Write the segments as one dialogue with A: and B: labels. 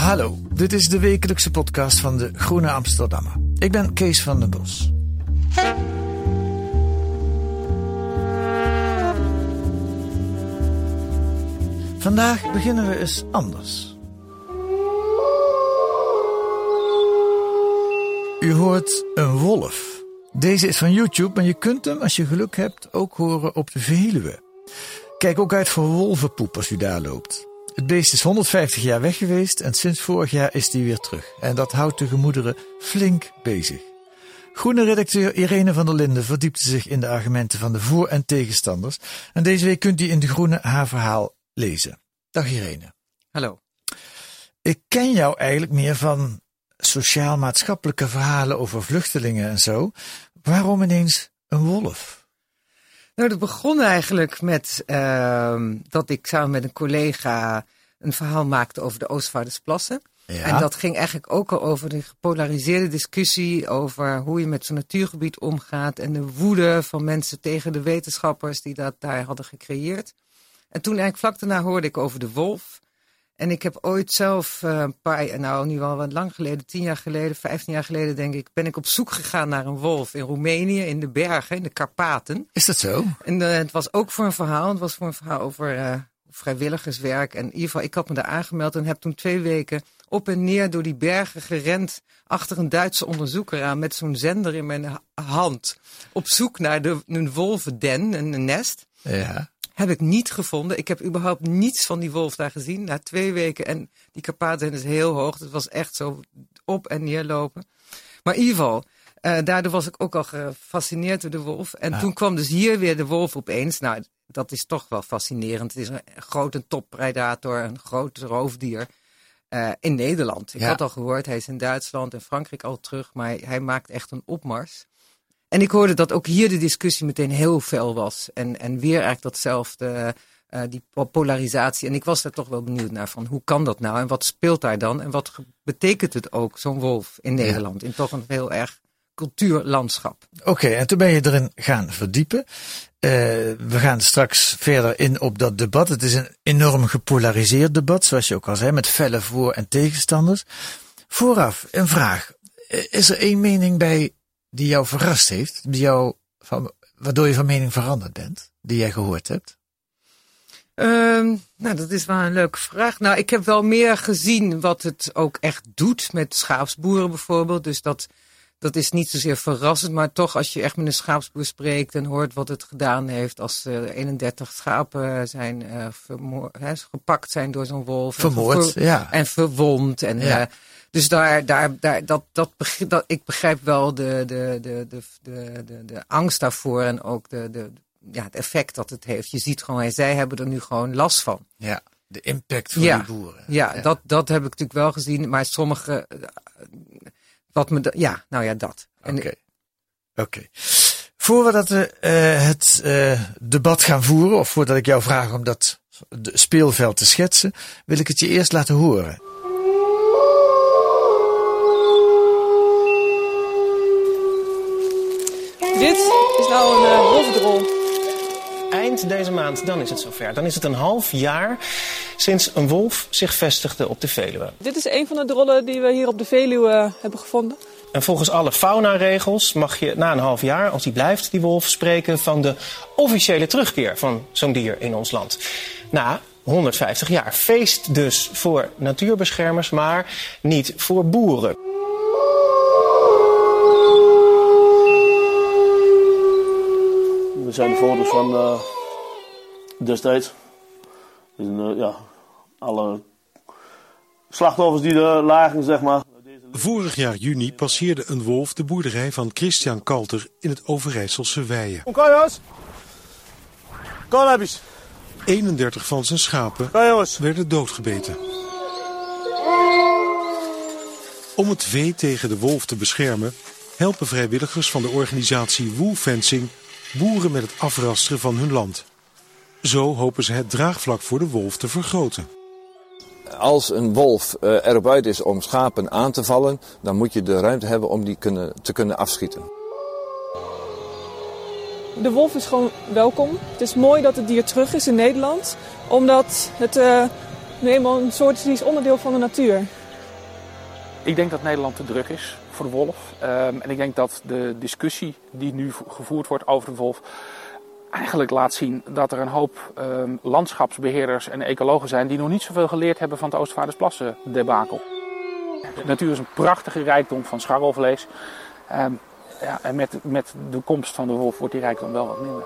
A: Hallo, dit is de wekelijkse podcast van de Groene Amsterdammer. Ik ben Kees van den Bos. Vandaag beginnen we eens anders. U hoort een wolf. Deze is van YouTube, maar je kunt hem, als je geluk hebt, ook horen op de Veluwe. Kijk ook uit voor wolvenpoep als u daar loopt. Het beest is 150 jaar weg geweest en sinds vorig jaar is hij weer terug. En dat houdt de gemoederen flink bezig. Groene redacteur Irene van der Linden verdiepte zich in de argumenten van de voor- en tegenstanders. En deze week kunt u in De Groene haar verhaal lezen. Dag Irene.
B: Hallo.
A: Ik ken jou eigenlijk meer van sociaal-maatschappelijke verhalen over vluchtelingen en zo. Waarom ineens een wolf?
B: Nou, dat begon eigenlijk met ehm, dat ik samen met een collega een verhaal maakte over de Oostvaardersplassen.
A: Ja.
B: En dat ging eigenlijk ook al over de gepolariseerde discussie over hoe je met zo'n natuurgebied omgaat en de woede van mensen tegen de wetenschappers die dat daar hadden gecreëerd. En toen eigenlijk vlak daarna hoorde ik over de wolf. En ik heb ooit zelf eh, een paar, nou nu al wat lang geleden, tien jaar geleden, vijftien jaar geleden denk ik, ben ik op zoek gegaan naar een wolf in Roemenië, in de bergen, in de Karpaten.
A: Is dat zo?
B: En eh, het was ook voor een verhaal. Het was voor een verhaal over eh, vrijwilligerswerk. En in ieder geval, ik had me daar aangemeld en heb toen twee weken op en neer door die bergen gerend. Achter een Duitse onderzoeker aan met zo'n zender in mijn ha- hand. Op zoek naar de, een wolvenden, een nest.
A: Ja.
B: Heb ik niet gevonden. Ik heb überhaupt niets van die wolf daar gezien. Na twee weken. En die Karpaten is heel hoog. Het was echt zo op en neer lopen. Maar in ieder geval, eh, daardoor was ik ook al gefascineerd door de wolf. En toen kwam dus hier weer de wolf opeens. Nou, dat is toch wel fascinerend. Het is een grote toppredator, een groot roofdier. eh, in Nederland. Ik
A: Ja.
B: had al gehoord, hij is in Duitsland en Frankrijk al terug, maar hij maakt echt een opmars. En ik hoorde dat ook hier de discussie meteen heel fel was. En, en weer eigenlijk datzelfde, eh, die po- polarisatie. En ik was daar toch wel benieuwd naar van hoe kan dat nou? En wat speelt daar dan? En wat betekent het ook, zo'n wolf in Nederland? In toch een heel erg cultuurlandschap.
A: Oké, en toen ben je erin gaan verdiepen. Eh, we gaan straks verder in op dat debat. Het is een enorm gepolariseerd debat, zoals je ook al zei, met felle voor- en tegenstanders. Vooraf een vraag. Eh, Is er één mening bij die jou verrast heeft, die jou van, waardoor je van mening veranderd bent, die jij gehoord hebt?
B: Ehm, nou, dat is wel een leuke vraag. Nou, ik heb wel meer gezien wat het ook echt doet met schaapsboeren bijvoorbeeld. Dus dat, dat is niet zozeer verrassend, maar toch als je echt met een schaapsboer spreekt en hoort wat het gedaan heeft als eh 31 schapen zijn eh, vermoor- hè, gepakt zijn door zo'n wolf. En
A: Vermoord,
B: ver-
A: ja.
B: En verwond. En,
A: Ja.
B: eh, dus daar, daar, daar, dat, dat, dat, ik begrijp wel de, de, de, de, de, de, de angst daarvoor en ook de, de, ja, het effect dat het heeft. Je ziet gewoon, zij hebben er nu gewoon last van.
A: Ja, de impact voor
B: Ja.
A: die boeren.
B: Ja, Dat, dat heb ik natuurlijk wel gezien, maar sommige, eh, wat me, ja, nou ja, dat.
A: Oké. Oké. Voordat we eh, het eh, debat gaan voeren, of voordat ik jou vraag om dat speelveld te schetsen, wil ik het je eerst laten horen.
C: Dit is nou een uh. Eind deze maand, dan is het zover. Dan is het een half jaar sinds een wolf zich vestigde op de Veluwe.
D: Dit is een van de drollen die we hier op de Veluwe hebben gevonden.
C: En volgens alle faunaregels mag je na een half jaar, als die blijft, die wolf, spreken van de officiële terugkeer van zo'n dier in ons land. Na 150 jaar. Feest dus voor natuurbeschermers, maar niet voor boeren.
E: Dit zijn de foto's van uh, destijds. Uh, ja, alle slachtoffers die er lagen, zeg maar.
F: Vorig jaar juni passeerde een wolf de boerderij van Christian Kalter in het Overijsselse Weijen.
E: Kom, jongens! Kom, hebbies!
F: 31 van zijn schapen werden doodgebeten. Om het vee tegen de wolf te beschermen, helpen vrijwilligers van de organisatie Woolfencing boeren met het afrasteren van hun land. Zo hopen ze het draagvlak voor de wolf te vergroten.
G: Als een wolf uh, erop uit is om schapen aan te vallen, dan moet je de ruimte hebben om die kunnen, te kunnen afschieten.
D: De wolf is gewoon welkom. Het is mooi dat het dier terug is in Nederland, omdat het uh, nu eenmaal een soort is, die is onderdeel van de natuur.
H: Ik denk dat Nederland te druk is voor de wolf. Um, en ik denk dat de discussie die nu gevoerd wordt over de wolf eigenlijk laat zien dat er een hoop um, landschapsbeheerders en ecologen zijn die nog niet zoveel geleerd hebben van het Oostvaardersplassen debakel. De natuur is een prachtige rijkdom van scharrelvlees. Um, ja, en met, met de komst van de wolf wordt die rijkdom wel wat minder.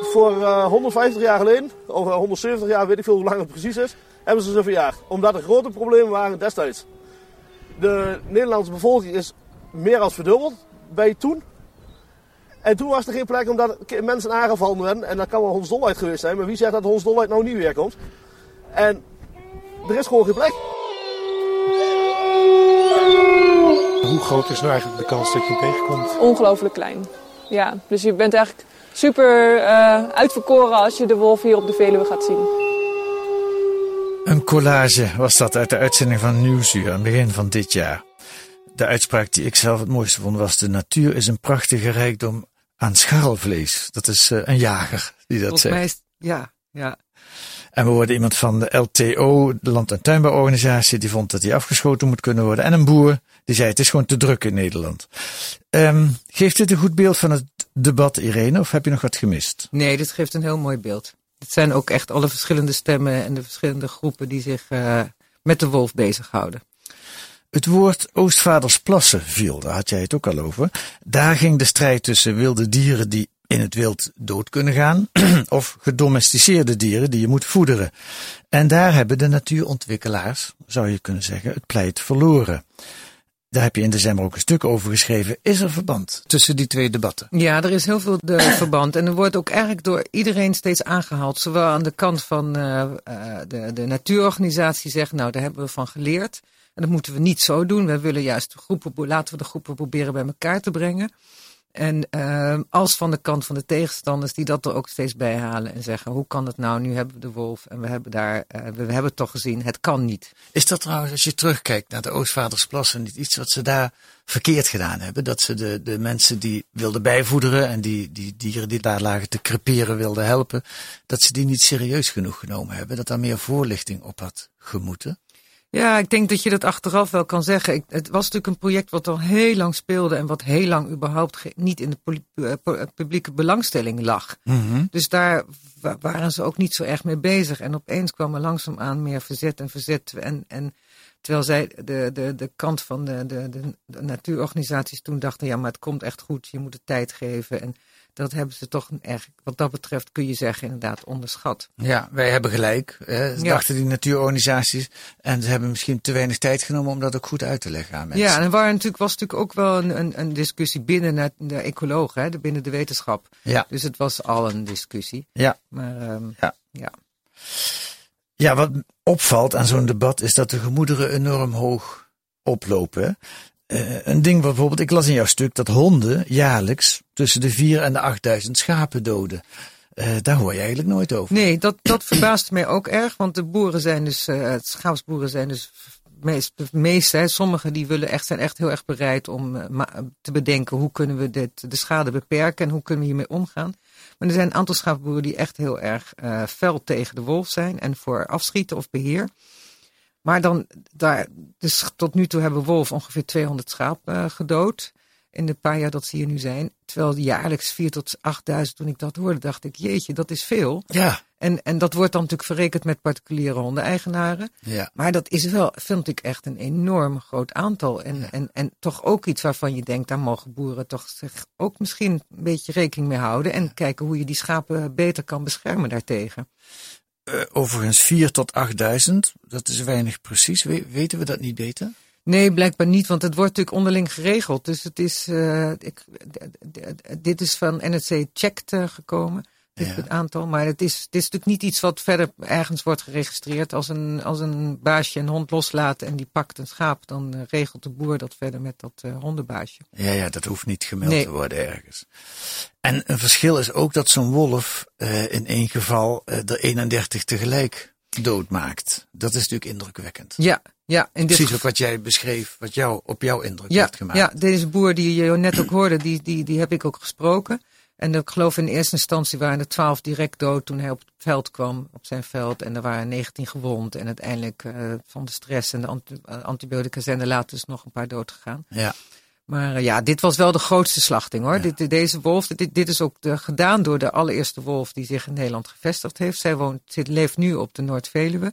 E: Voor uh, 150 jaar geleden, of 170 jaar, weet ik veel hoe lang het precies is, hebben ze ze verjaagd. Omdat er grote problemen waren destijds. De Nederlandse bevolking is meer als verdubbeld bij toen. En toen was er geen plek omdat mensen aangevallen werden. En dat kan wel hondsdolheid geweest zijn. Maar wie zegt dat hondsdolheid nou niet weer komt? En er is gewoon geen plek.
F: Hoe groot is nou eigenlijk de kans dat je hem tegenkomt?
D: Ongelooflijk klein. Ja, dus je bent eigenlijk super uh, uitverkoren als je de wolf hier op de Veluwe gaat zien.
A: Een collage was dat uit de uitzending van Nieuwsuur aan het begin van dit jaar. De uitspraak die ik zelf het mooiste vond was: De natuur is een prachtige rijkdom aan scharrelvlees. Dat is uh, een jager die dat
B: Volgens
A: zegt.
B: Mij is, ja, ja.
A: En we hoorden iemand van de LTO, de Land- en Tuinbouworganisatie, die vond dat hij afgeschoten moet kunnen worden. En een boer die zei: Het is gewoon te druk in Nederland. Um, geeft dit een goed beeld van het debat, Irene, of heb je nog wat gemist?
B: Nee, dit geeft een heel mooi beeld. Het zijn ook echt alle verschillende stemmen en de verschillende groepen die zich uh, met de wolf bezighouden.
A: Het woord Oostvaardersplassen viel, daar had jij het ook al over. Daar ging de strijd tussen wilde dieren die in het wild dood kunnen gaan, of gedomesticeerde dieren die je moet voederen. En daar hebben de natuurontwikkelaars, zou je kunnen zeggen, het pleit verloren. Daar heb je in december ook een stuk over geschreven. Is er verband tussen die twee debatten?
B: Ja, er is heel veel de verband. En er wordt ook eigenlijk door iedereen steeds aangehaald. Zowel aan de kant van uh, uh, de, de natuurorganisatie zegt, nou daar hebben we van geleerd. En dat moeten we niet zo doen. We willen juist de groepen, laten we de groepen proberen bij elkaar te brengen. En uh, als van de kant van de tegenstanders die dat er ook steeds bij halen en zeggen: hoe kan het nou? Nu hebben we de wolf en we hebben daar, uh, we hebben het toch gezien, het kan niet.
A: Is dat trouwens, als je terugkijkt naar de Oostvaardersplassen, niet iets wat ze daar verkeerd gedaan hebben? Dat ze de, de mensen die wilden bijvoederen en die, die dieren die daar lagen te creperen wilden helpen, dat ze die niet serieus genoeg genomen hebben? Dat daar meer voorlichting op had gemoeten?
B: Ja, ik denk dat je dat achteraf wel kan zeggen. Ik, het was natuurlijk een project wat al heel lang speelde en wat heel lang überhaupt niet in de uh, publieke belangstelling lag.
A: Mhm.
B: Mm -hmm. Dus daar waren ze ook niet zo erg mee bezig. En opeens kwam er langzaamaan meer verzet en verzet. En, en terwijl zij de, de, de kant van de, de, de, de natuurorganisaties toen dachten, ja, maar het komt echt goed, je moet het tijd geven. En dat hebben ze toch erg, wat dat betreft kun je zeggen, inderdaad onderschat.
A: Ja, wij hebben gelijk, hè, ja. dachten die natuurorganisaties. En ze hebben misschien te weinig tijd genomen om dat ook goed uit te leggen aan mensen.
B: Ja, en er waren natuurlijk, was natuurlijk ook wel een, een, een discussie binnen de ecologen, hè, binnen de wetenschap.
A: Ja.
B: Dus het was al een discussie.
A: Ja.
B: Maar um,
A: ja.
B: ja.
A: Ja, wat opvalt aan zo'n debat is dat de gemoederen enorm hoog oplopen. Uh, een ding bijvoorbeeld, ik las in jouw stuk dat honden jaarlijks tussen de 4 en de 8000 schapen doden. Uh, daar hoor je eigenlijk nooit over.
B: Nee, dat, dat verbaast mij ook erg, want de boeren zijn dus, uh, schaapsboeren zijn dus meest, meest hè, sommigen die willen echt, zijn echt heel erg bereid om te bedenken hoe kunnen we dit, de schade beperken en hoe kunnen we hiermee omgaan. Maar er zijn een aantal schaapboeren die echt heel erg fel tegen de wolf zijn en voor afschieten of beheer. Maar dan, daar, dus tot nu toe hebben wolf ongeveer 200 schapen uh, gedood. In de paar jaar dat ze hier nu zijn. Terwijl jaarlijks 4 tot 8000, toen ik dat hoorde, dacht ik, jeetje, dat is veel.
A: Ja.
B: En, en dat wordt dan natuurlijk verrekend met particuliere hondeneigenaren.
A: Ja.
B: Maar dat is wel, vind ik, echt een enorm groot aantal. En, en, en toch ook iets waarvan je denkt, daar mogen boeren toch zich ook misschien een beetje rekening mee houden. En kijken hoe je die schapen beter kan beschermen daartegen.
A: Uh, overigens 4 tot 8000, dat is weinig precies. We, weten we dat niet beter?
B: Nee, blijkbaar niet, want het wordt natuurlijk onderling geregeld. Dus het is, uh, ik, dit is van NRC Checked gekomen het aantal. Maar het is, het is natuurlijk niet iets wat verder ergens wordt geregistreerd. Als een, als een baasje een hond loslaat en die pakt een schaap, dan uh, regelt de boer dat verder met dat uh, hondenbaasje.
A: Ja, ja, dat hoeft niet gemeld nee. te worden ergens. En een verschil is ook dat zo'n wolf uh, in één geval er 31 tegelijk doodmaakt. Dat is natuurlijk indrukwekkend.
B: Ja, ja, in
A: Precies ook wat jij beschreef, wat jou, op jouw indruk
B: ja,
A: heeft gemaakt.
B: Ja, deze boer die je net ook hoorde, die, die, die heb ik ook gesproken. En ik geloof in eerste instantie waren er twaalf direct dood toen hij op het veld kwam, op zijn veld. En er waren 19 gewond. En uiteindelijk uh, van de stress en de anti antibiotica zijn er later dus nog een paar dood gegaan.
A: Ja.
B: Maar uh, ja, dit was wel de grootste slachting hoor. Ja. Dit, deze wolf, dit, dit is ook de, gedaan door de allereerste wolf die zich in Nederland gevestigd heeft. Zij woont, zit, leeft nu op de Noord-Veluwe.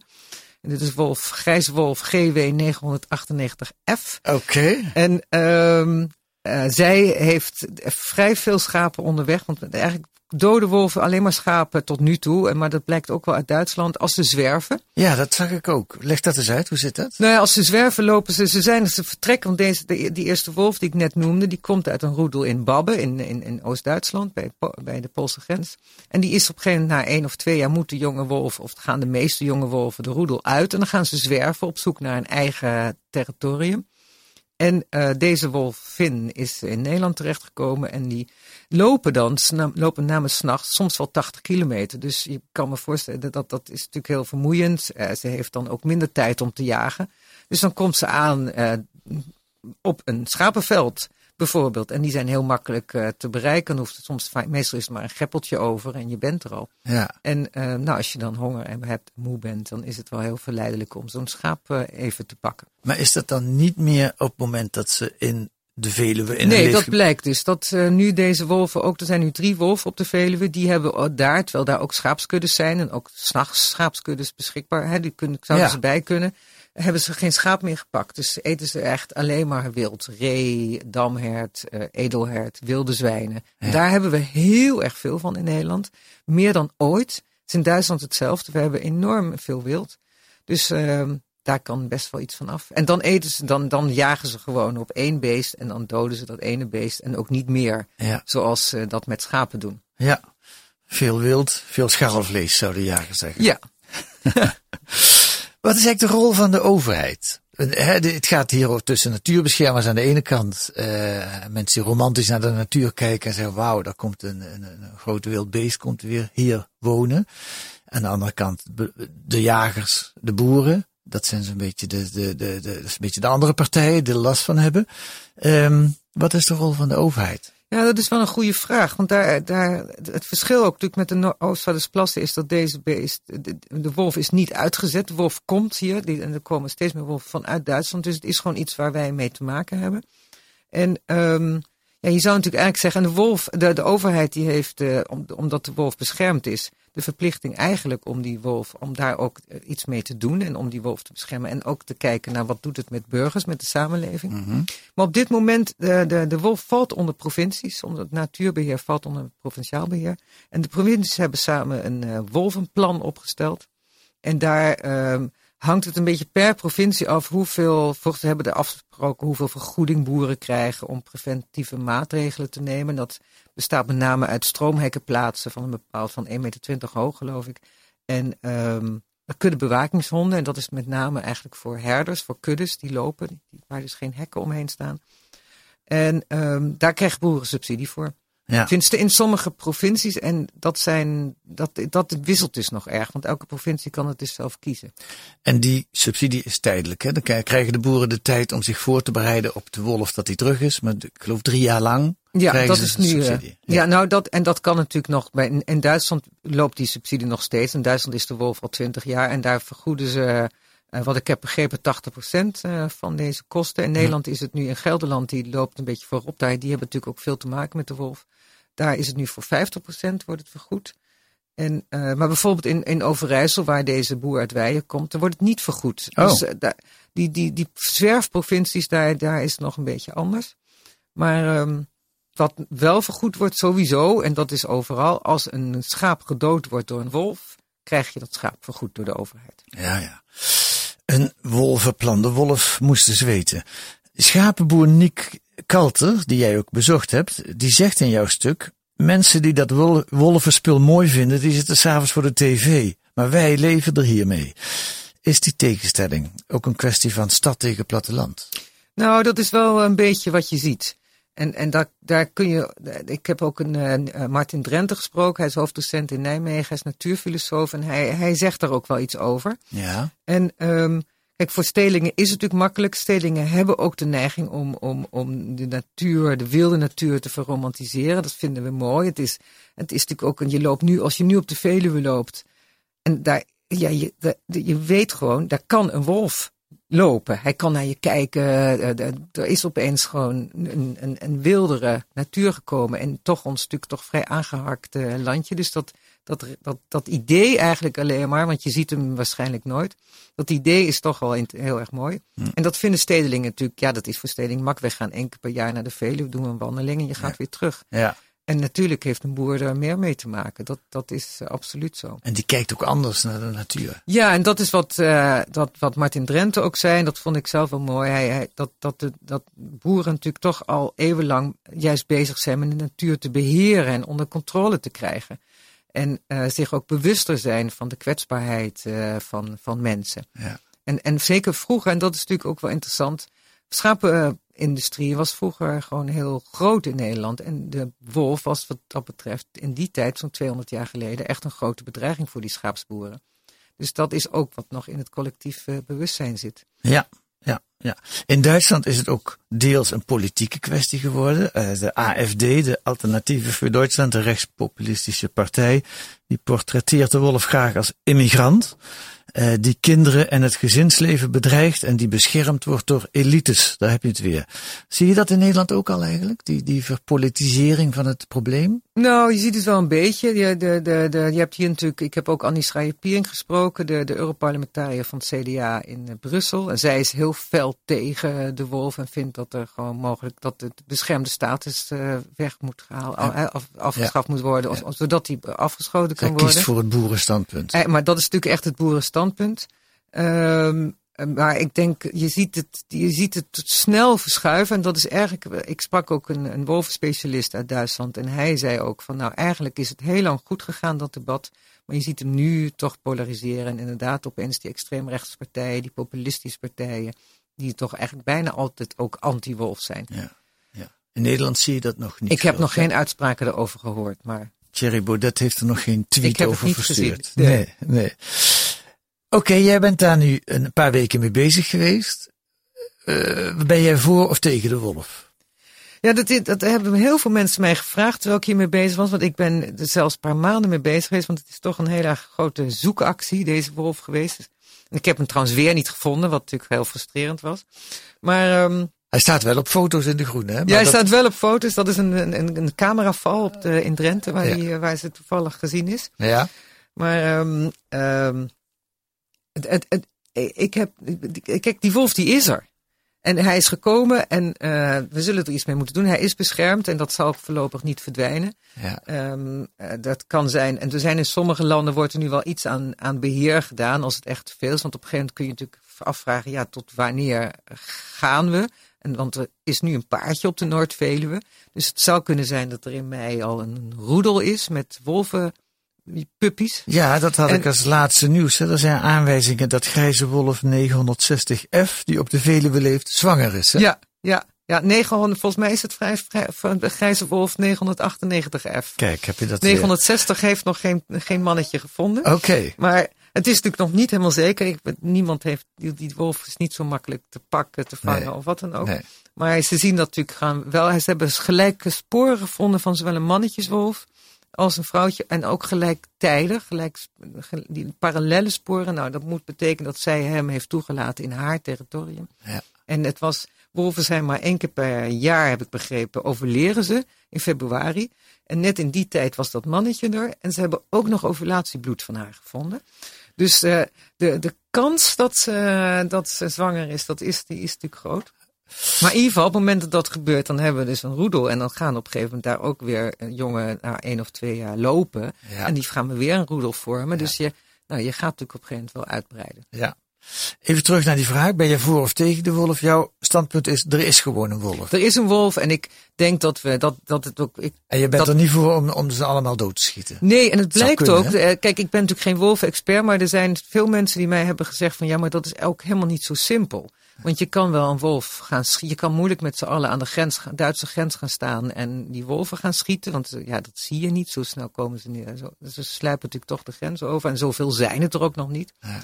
B: En dit is wolf, grijze wolf GW 998F.
A: Oké. Okay.
B: En um, uh, zij heeft vrij veel schapen onderweg. Want eigenlijk dode wolven alleen maar schapen tot nu toe. Maar dat blijkt ook wel uit Duitsland. Als ze zwerven.
A: Ja, dat zag ik ook. Leg dat eens uit. Hoe zit dat?
B: Nou ja, als ze zwerven lopen ze. Ze zijn ze vertrekken. Want deze, die, die eerste wolf die ik net noemde. Die komt uit een roedel in Babbe. In, in, in Oost-Duitsland. Bij, bij de Poolse grens. En die is op een gegeven moment na één of twee jaar. Moet de jonge wolf. Of gaan de meeste jonge wolven de roedel uit. En dan gaan ze zwerven op zoek naar een eigen territorium. En uh, deze Finn is in Nederland terechtgekomen en die lopen dan, lopen namens s'nachts soms wel 80 kilometer. Dus je kan me voorstellen dat dat is natuurlijk heel vermoeiend. Uh, ze heeft dan ook minder tijd om te jagen. Dus dan komt ze aan uh, op een schapenveld bijvoorbeeld. En die zijn heel makkelijk uh, te bereiken. Hoeft het soms, meestal is er maar een greppeltje over en je bent er al.
A: Ja.
B: En uh, nou, als je dan honger hebt, moe bent, dan is het wel heel verleidelijk om zo'n schaap uh, even te pakken.
A: Maar is dat dan niet meer op het moment dat ze in de Veluwe in
B: Nee, dat blijkt dus. Dat uh, nu deze wolven, ook er zijn nu drie wolven op de Veluwe, die hebben daar, terwijl daar ook schaapskuddes zijn en ook s'nachts schaapskuddes beschikbaar, hè, die kunnen, zouden ja. ze bij kunnen hebben ze geen schaap meer gepakt. Dus eten ze echt alleen maar wild. Ree, damhert, uh, edelhert, wilde zwijnen. Ja. Daar hebben we heel erg veel van in Nederland. Meer dan ooit. Het is in Duitsland hetzelfde. We hebben enorm veel wild. Dus uh, daar kan best wel iets van af. En dan eten ze, dan, dan jagen ze gewoon op één beest. En dan doden ze dat ene beest. En ook niet meer.
A: Ja.
B: Zoals ze dat met schapen doen.
A: Ja. Veel wild, veel scharrelvlees, zou de jager zeggen.
B: Ja.
A: Wat is eigenlijk de rol van de overheid? Het gaat hier tussen natuurbeschermers aan de ene kant. Uh, mensen die romantisch naar de natuur kijken en zeggen: Wauw, daar komt een, een, een groot wild beest komt weer hier wonen. Aan de andere kant de jagers, de boeren. Dat zijn zo'n beetje de, de, de, de, is een beetje de andere partijen die er last van hebben. Um, wat is de rol van de overheid?
B: Ja, dat is wel een goede vraag. Want daar, daar, het verschil ook natuurlijk met de Oostvaardersplassen is dat deze beest, de, wolf is niet uitgezet. De wolf komt hier die, en er komen steeds meer wolven vanuit Duitsland. Dus het is gewoon iets waar wij mee te maken hebben. En um, ja, je zou natuurlijk eigenlijk zeggen, en de wolf, de, de overheid die heeft, om, omdat de wolf beschermd is, de verplichting eigenlijk om die wolf, om daar ook iets mee te doen en om die wolf te beschermen. En ook te kijken naar wat doet het met burgers, met de samenleving. Mm -hmm. Maar op dit moment, de, de, de wolf valt onder provincies, omdat het natuurbeheer valt onder provinciaal beheer. En de provincies hebben samen een uh, wolvenplan opgesteld. En daar uh, hangt het een beetje per provincie af hoeveel, volgens hebben er afgesproken hoeveel vergoeding boeren krijgen om preventieve maatregelen te nemen. Dat bestaat met name uit stroomhekkenplaatsen van een bepaald van 1,20 meter hoog, geloof ik. En um, kuddebewakingshonden. En dat is met name eigenlijk voor herders, voor kuddes die lopen, waar dus geen hekken omheen staan. En um, daar krijgen boeren subsidie voor.
A: Ja.
B: Tenminste in sommige provincies. En dat, zijn, dat, dat wisselt dus nog erg. Want elke provincie kan het dus zelf kiezen.
A: En die subsidie is tijdelijk. Hè? Dan krijgen de boeren de tijd om zich voor te bereiden op de wolf dat die terug is. Maar ik geloof drie jaar lang.
B: Ja, dat is nu. Subsidie. Ja. ja, nou dat, en dat kan natuurlijk nog. Bij, in, Duitsland loopt die subsidie nog steeds. In Duitsland is de wolf al twintig jaar. En daar vergoeden ze. Uh, wat ik heb begrepen, 80% uh, van deze kosten. In Nederland is het nu in Gelderland, die loopt een beetje voorop daar. Die hebben natuurlijk ook veel te maken met de wolf. Daar is het nu voor 50% wordt het vergoed. En, uh, maar bijvoorbeeld in, in Overijssel, waar deze boer uit Weijen komt, dan wordt het niet vergoed.
A: Oh.
B: Dus uh, daar, die, die, die zwerfprovincies, daar, daar is het nog een beetje anders. Maar um, wat wel vergoed wordt sowieso, en dat is overal, als een schaap gedood wordt door een wolf, krijg je dat schaap vergoed door de overheid.
A: Ja, ja. Een wolvenplan. De wolf moest dus weten. Schapenboer Nick Kalter, die jij ook bezocht hebt, die zegt in jouw stuk: mensen die dat wolvenspul mooi vinden, die zitten s'avonds voor de tv. Maar wij leven er hiermee. Is die tegenstelling ook een kwestie van stad tegen platteland?
B: Nou, dat is wel een beetje wat je ziet. En, en daar, daar kun je. Ik heb ook een uh, Martin Drenthe gesproken. Hij is hoofddocent in Nijmegen. Hij is natuurfilosoof. En hij, hij zegt daar ook wel iets over.
A: Ja.
B: En um, kijk, voor stelingen is het natuurlijk makkelijk. Stelingen hebben ook de neiging om, om, om de natuur, de wilde natuur te verromantiseren. Dat vinden we mooi. Het is, het is natuurlijk ook. En je loopt nu, als je nu op de Veluwe loopt. En daar, ja, je, je weet gewoon, daar kan een wolf lopen. Hij kan naar je kijken. Er is opeens gewoon een, een, een wildere natuur gekomen. En toch ons natuurlijk toch vrij aangeharkt landje. Dus dat, dat, dat, dat idee eigenlijk alleen maar, want je ziet hem waarschijnlijk nooit. Dat idee is toch wel heel erg mooi. En dat vinden stedelingen natuurlijk, ja, dat is voor stedeling mak. Wij gaan één keer per jaar naar de Veluwe, doen we een wandeling en je gaat
A: Ja.
B: weer terug.
A: Ja.
B: En natuurlijk heeft een boer er meer mee te maken. Dat, dat is uh, absoluut zo.
A: En die kijkt ook anders naar de natuur.
B: Ja, en dat is wat, uh, dat, wat Martin Drenthe ook zei. En dat vond ik zelf wel mooi. Hij, hij, dat, dat, de, dat boeren natuurlijk toch al eeuwenlang juist bezig zijn met de natuur te beheren en onder controle te krijgen. En uh, zich ook bewuster zijn van de kwetsbaarheid van, van mensen.
A: Ja.
B: En, en zeker vroeger, en dat is natuurlijk ook wel interessant. Schapenindustrie was vroeger gewoon heel groot in Nederland. En de wolf was wat dat betreft in die tijd, zo'n 200 jaar geleden, echt een grote bedreiging voor die schaapsboeren. Dus dat is ook wat nog in het collectief bewustzijn zit.
A: Ja, ja. In Duitsland is het ook deels een politieke kwestie geworden. Uh, de AFD, de Alternatieve voor Duitsland, de rechtspopulistische partij, die portretteert de wolf graag als immigrant. Uh, die kinderen en het gezinsleven bedreigt en die beschermd wordt door elites. Daar heb je het weer. Zie je dat in Nederland ook al eigenlijk? Die, die verpolitisering van het probleem?
B: Nou, je ziet het wel een beetje. Je, de, de, de, je hebt hier natuurlijk, ik heb ook Annie Schreier-Piering gesproken, de, de Europarlementariër van het CDA in uh, Brussel. En zij is heel fel tegen de wolf en vindt dat er gewoon mogelijk dat de beschermde status uh, weg moet gehaald, af, afgeschaft ja. moet worden, zodat die afgeschoten kan
A: zij
B: worden.
A: kiest voor het boerenstandpunt.
B: Eh, maar dat is natuurlijk echt het boerenstandpunt. Um, maar ik denk, je ziet, het, je ziet het snel verschuiven. En dat is eigenlijk. Ik sprak ook een, een wolvenspecialist uit Duitsland. En hij zei ook van nou, eigenlijk is het heel lang goed gegaan, dat debat. Maar je ziet hem nu toch polariseren. En inderdaad, opeens die extreemrechtse partijen, die populistische partijen. Die toch eigenlijk bijna altijd ook anti-wolf zijn.
A: Ja, ja. In Nederland zie je dat nog niet.
B: Ik heb nog geen uitspraken erover gehoord. Maar
A: Thierry Baudet heeft er nog geen tweet
B: Ik heb het
A: over
B: niet
A: verstuurd.
B: gezien.
A: Nee, nee. Oké, jij bent daar nu een paar weken mee bezig geweest. Uh, ben jij voor of tegen de wolf?
B: Ja, dat, dat hebben heel veel mensen mij gevraagd terwijl ik hiermee bezig was. Want ik ben er zelfs een paar maanden mee bezig geweest. Want het is toch een hele grote zoekactie, deze wolf geweest. En ik heb hem trouwens weer niet gevonden, wat natuurlijk heel frustrerend was. Maar... Um,
A: hij staat wel op foto's in de groene, hè? Maar
B: ja, hij
A: dat...
B: staat wel op foto's. Dat is een, een, een cameraval op de, in Drenthe, waar,
A: Ja.
B: die, waar ze toevallig gezien is.
A: Ja,
B: Maar um, um, het, het, het, ik heb, kijk, die wolf die is er. En hij is gekomen en uh, we zullen er iets mee moeten doen. Hij is beschermd en dat zal voorlopig niet verdwijnen.
A: ja.
B: Um, uh, dat kan zijn. En er zijn in sommige landen wordt er nu wel iets aan, aan beheer gedaan als het echt te veel is. Want op een gegeven moment kun je natuurlijk afvragen, ja, tot wanneer gaan we? En, want er is nu een paardje op de Noord-Veluwe. Dus het zou kunnen zijn dat er in mei al een roedel is met wolven. Puppies.
A: ja, dat had
B: En-
A: ik als laatste nieuws. Hè. Er zijn aanwijzingen dat grijze wolf 960F, die op de Veluwe leeft, zwanger is. Hè?
B: Ja, ja, ja, 900, volgens mij is het vrij, vrij, van de grijze wolf 998F.
A: Kijk, heb je dat weer.
B: 960 heeft nog geen, geen mannetje gevonden.
A: Oké.
B: Maar het is natuurlijk nog niet helemaal zeker. Ik, niemand heeft, die, die wolf is niet zo makkelijk te pakken, te vangen
A: Nee.
B: of wat dan ook.
A: Nee.
B: Maar ze zien dat natuurlijk gaan wel. Ze hebben gelijke sporen gevonden van zowel een mannetjeswolf als een vrouwtje. En ook gelijktijdig, gelijk, ge- die parallele sporen. Nou, dat moet betekenen dat zij hem heeft toegelaten in haar territorium.
A: Ja.
B: En het was, Wolven zijn maar één keer per jaar, heb ik begrepen, overleren ze in februari. En net in die tijd was dat mannetje er. En ze hebben ook nog ovulatiebloed van haar gevonden. Dus uh, de, de kans dat ze, dat ze zwanger is, dat is, die is natuurlijk groot. Maar in ieder geval, op het moment dat dat gebeurt, dan hebben we dus een roedel. En dan gaan op een gegeven moment daar ook weer jongen na één of twee jaar lopen. En die gaan we weer een roedel vormen. Dus je, nou, je gaat natuurlijk op een gegeven moment wel uitbreiden.
A: Ja. Even terug naar die vraag. Ben je voor of tegen de wolf? Jouw standpunt is, er is gewoon een wolf.
B: Er is een wolf en ik denk dat we, dat, dat het ook... Ik,
A: en je bent er niet voor om, om ze allemaal dood te schieten?
B: Nee, en het blijkt ook, eh, kijk, ik ben natuurlijk geen wolven-expert, maar er zijn veel mensen die mij hebben gezegd van, ja, maar dat is ook helemaal niet zo simpel. Want je kan wel een wolf gaan schieten. Je kan moeilijk met z'n allen aan de grens, Duitse grens gaan staan en die wolven gaan schieten. Want eh, ja, dat zie je niet. Zo snel komen ze neer. Zo, ze sluipen natuurlijk toch de grens over. En zoveel zijn het er ook nog niet. Ja.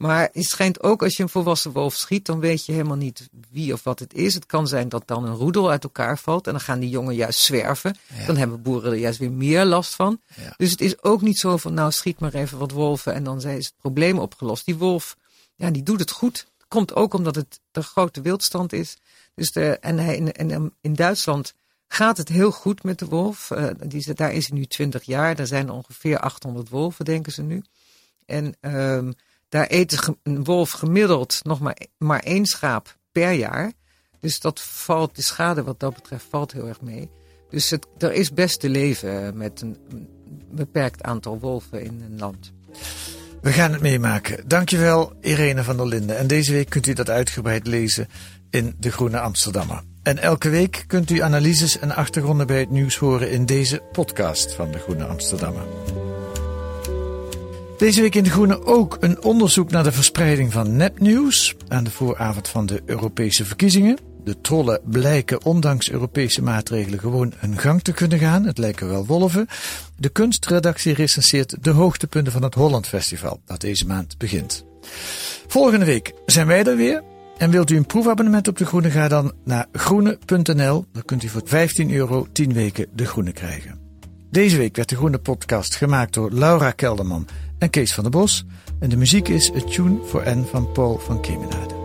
B: Maar het schijnt ook als je een volwassen wolf schiet, dan weet je helemaal niet wie of wat het is. Het kan zijn dat dan een roedel uit elkaar valt en dan gaan die jongen juist zwerven. Dan hebben boeren er juist weer meer last van. Dus het is ook niet zo van, nou schiet maar even wat wolven en dan is het probleem opgelost. Die wolf, ja, die doet het goed. Komt ook omdat het de grote wildstand is. Dus en, hij, in, in Duitsland gaat het heel goed met de wolf. Uh, die, daar is hij nu 20 jaar. Er zijn ongeveer 800 wolven, denken ze nu. En um, daar eet een wolf gemiddeld nog maar, maar één schaap per jaar. Dus dat valt, de schade wat dat betreft valt heel erg mee. Dus het, er is best te leven met een beperkt aantal wolven in een land.
A: We gaan het meemaken. Dankjewel Irene van der Linden. En deze week kunt u dat uitgebreid lezen in De Groene Amsterdammer. En elke week kunt u analyses en achtergronden bij het nieuws horen in deze podcast van De Groene Amsterdammer. Deze week in De Groene ook een onderzoek naar de verspreiding van nepnieuws aan de vooravond van de Europese verkiezingen. De trollen blijken ondanks Europese maatregelen gewoon hun gang te kunnen gaan. Het lijken wel wolven. De kunstredactie recenseert de hoogtepunten van het Holland Festival dat deze maand begint. Volgende week zijn wij er weer. En wilt u een proefabonnement op De Groene, ga dan naar groene.nl. Dan kunt u voor 15 euro 10 weken De Groene krijgen. Deze week werd De Groene podcast gemaakt door Laura Kelderman en Kees van der Bos. En de muziek is A Tune for N van Paul van Kemenade.